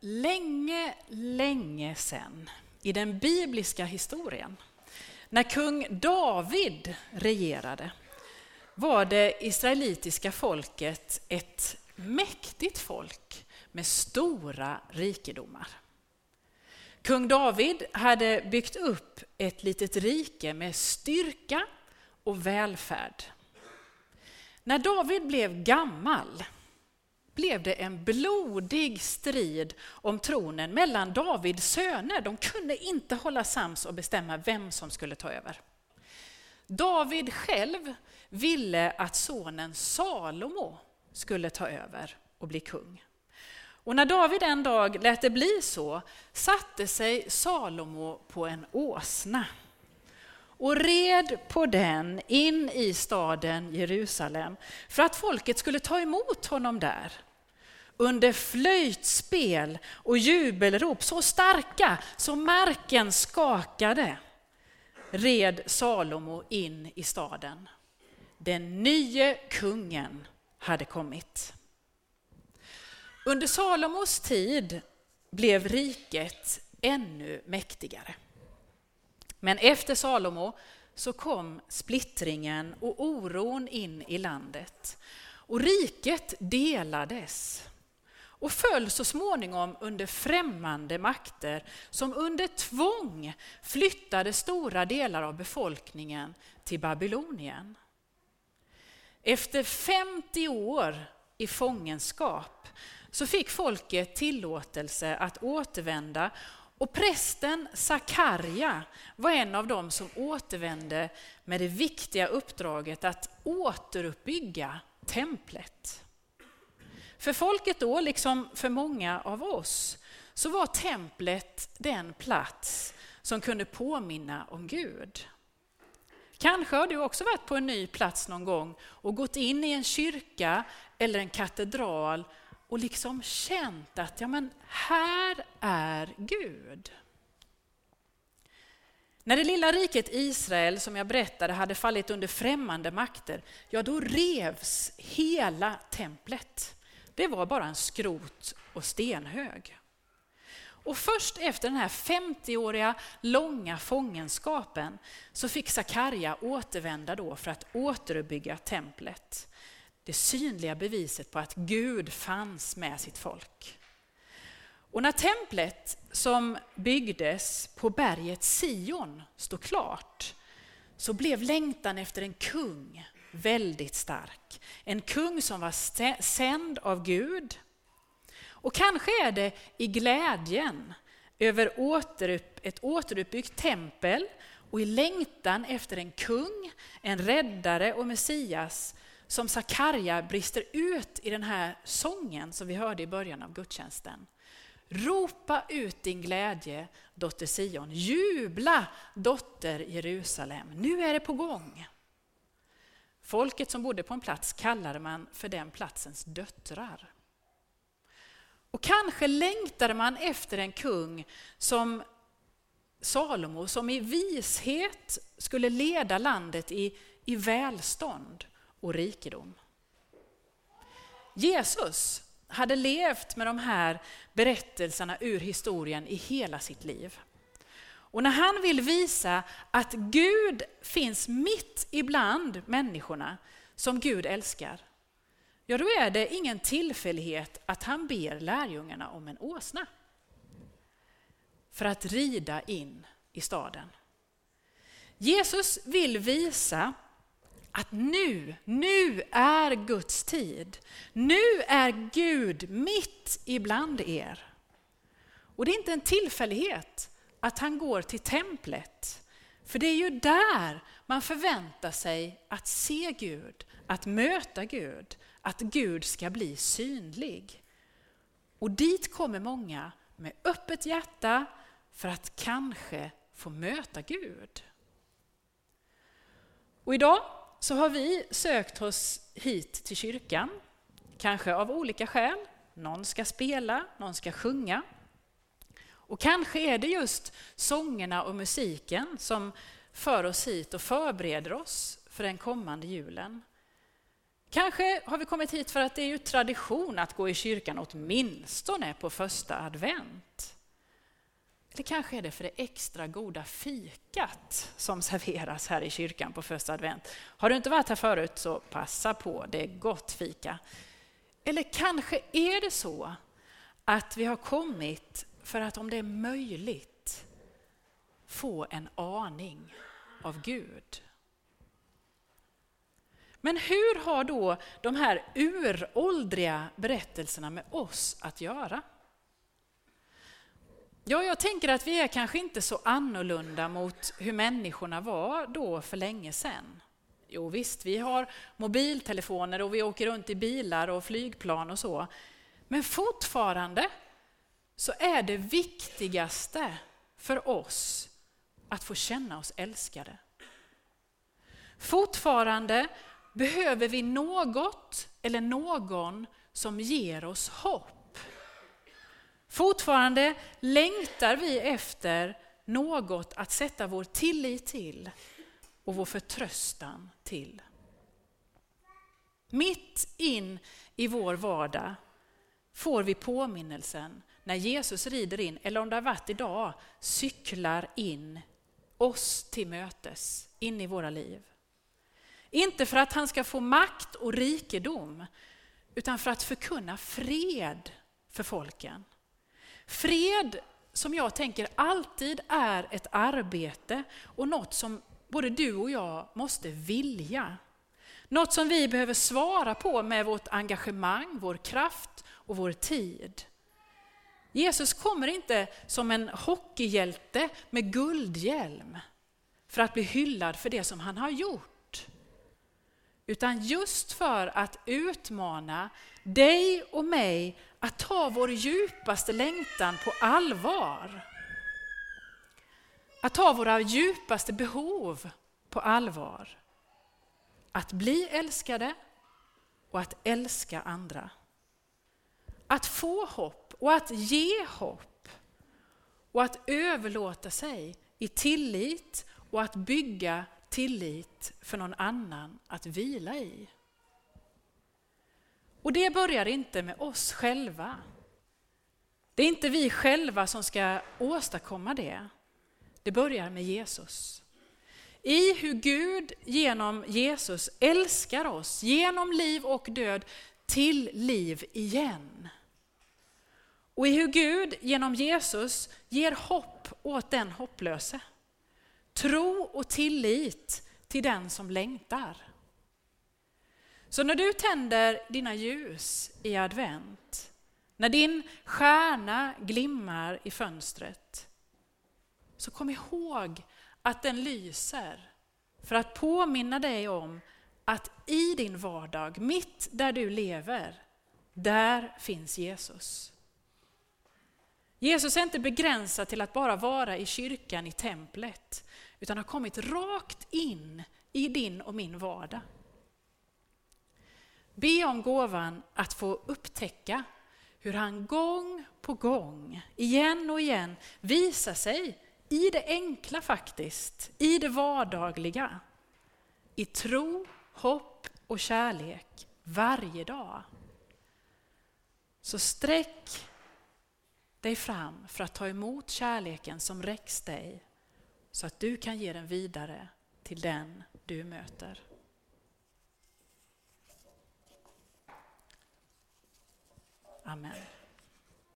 länge, länge sedan i den bibliska historien, när kung David regerade, var det israelitiska folket ett mäktigt folk med stora rikedomar. Kung David hade byggt upp ett litet rike med styrka och välfärd. När David blev gammal blev det en blodig strid om tronen mellan Davids söner. De kunde inte hålla sams och bestämma vem som skulle ta över. David själv ville att sonen Salomo skulle ta över och bli kung. Och när David en dag lät det bli så satte sig Salomo på en åsna och red på den in i staden Jerusalem för att folket skulle ta emot honom där. Under flöjtspel och jubelrop så starka så marken skakade red Salomo in i staden. Den nye kungen hade kommit. Under Salomos tid blev riket ännu mäktigare. Men efter Salomo så kom splittringen och oron in i landet. Och riket delades och föll så småningom under främmande makter som under tvång flyttade stora delar av befolkningen till Babylonien. Efter 50 år i fångenskap så fick folket tillåtelse att återvända och prästen Sakarja var en av dem som återvände med det viktiga uppdraget att återuppbygga templet. För folket då, liksom för många av oss, så var templet den plats som kunde påminna om Gud. Kanske har du också varit på en ny plats någon gång och gått in i en kyrka eller en katedral och liksom känt att ja, men här är Gud. När det lilla riket Israel, som jag berättade, hade fallit under främmande makter, ja då revs hela templet. Det var bara en skrot och stenhög. Och först efter den här 50-åriga långa fångenskapen så fick Sakarja återvända då för att återuppbygga templet det synliga beviset på att Gud fanns med sitt folk. Och när templet som byggdes på berget Sion stod klart så blev längtan efter en kung väldigt stark. En kung som var sänd av Gud. Och kanske är det i glädjen över ett återuppbyggt tempel och i längtan efter en kung, en räddare och Messias som Sakarja brister ut i den här sången som vi hörde i början av gudstjänsten. Ropa ut din glädje, dotter Sion. Jubla, dotter Jerusalem. Nu är det på gång. Folket som bodde på en plats kallade man för den platsens döttrar. Och kanske längtade man efter en kung som Salomo, som i vishet skulle leda landet i, i välstånd och rikedom. Jesus hade levt med de här berättelserna ur historien i hela sitt liv. Och när han vill visa att Gud finns mitt ibland människorna som Gud älskar, ja då är det ingen tillfällighet att han ber lärjungarna om en åsna för att rida in i staden. Jesus vill visa att nu, nu är Guds tid. Nu är Gud mitt ibland er. Och det är inte en tillfällighet att han går till templet. För det är ju där man förväntar sig att se Gud, att möta Gud, att Gud ska bli synlig. Och dit kommer många med öppet hjärta för att kanske få möta Gud. Och idag så har vi sökt oss hit till kyrkan, kanske av olika skäl. Någon ska spela, någon ska sjunga. Och kanske är det just sångerna och musiken som för oss hit och förbereder oss för den kommande julen. Kanske har vi kommit hit för att det är ju tradition att gå i kyrkan åtminstone på första advent. Eller kanske är det för det extra goda fikat som serveras här i kyrkan på första advent. Har du inte varit här förut så passa på, det är gott fika. Eller kanske är det så att vi har kommit för att om det är möjligt få en aning av Gud. Men hur har då de här uråldriga berättelserna med oss att göra? Ja, jag tänker att vi är kanske inte så annorlunda mot hur människorna var då för länge sedan. Jo visst, vi har mobiltelefoner och vi åker runt i bilar och flygplan och så. Men fortfarande så är det viktigaste för oss att få känna oss älskade. Fortfarande behöver vi något eller någon som ger oss hopp. Fortfarande längtar vi efter något att sätta vår tillit till och vår förtröstan till. Mitt in i vår vardag får vi påminnelsen när Jesus rider in, eller om det har varit idag, cyklar in oss till mötes in i våra liv. Inte för att han ska få makt och rikedom, utan för att förkunna fred för folken. Fred som jag tänker alltid är ett arbete och något som både du och jag måste vilja. Något som vi behöver svara på med vårt engagemang, vår kraft och vår tid. Jesus kommer inte som en hockeyhjälte med guldhjälm för att bli hyllad för det som han har gjort. Utan just för att utmana dig och mig att ta vår djupaste längtan på allvar. Att ta våra djupaste behov på allvar. Att bli älskade och att älska andra. Att få hopp och att ge hopp. Och att överlåta sig i tillit och att bygga tillit för någon annan att vila i. Och det börjar inte med oss själva. Det är inte vi själva som ska åstadkomma det. Det börjar med Jesus. I hur Gud genom Jesus älskar oss genom liv och död till liv igen. Och i hur Gud genom Jesus ger hopp åt den hopplöse. Tro och tillit till den som längtar. Så när du tänder dina ljus i advent, när din stjärna glimmar i fönstret, så kom ihåg att den lyser för att påminna dig om att i din vardag, mitt där du lever, där finns Jesus. Jesus är inte begränsad till att bara vara i kyrkan, i templet, utan har kommit rakt in i din och min vardag. Be om gåvan att få upptäcka hur han gång på gång, igen och igen, visar sig i det enkla faktiskt, i det vardagliga. I tro, hopp och kärlek varje dag. Så sträck dig fram för att ta emot kärleken som räcks dig så att du kan ge den vidare till den du möter. Amen.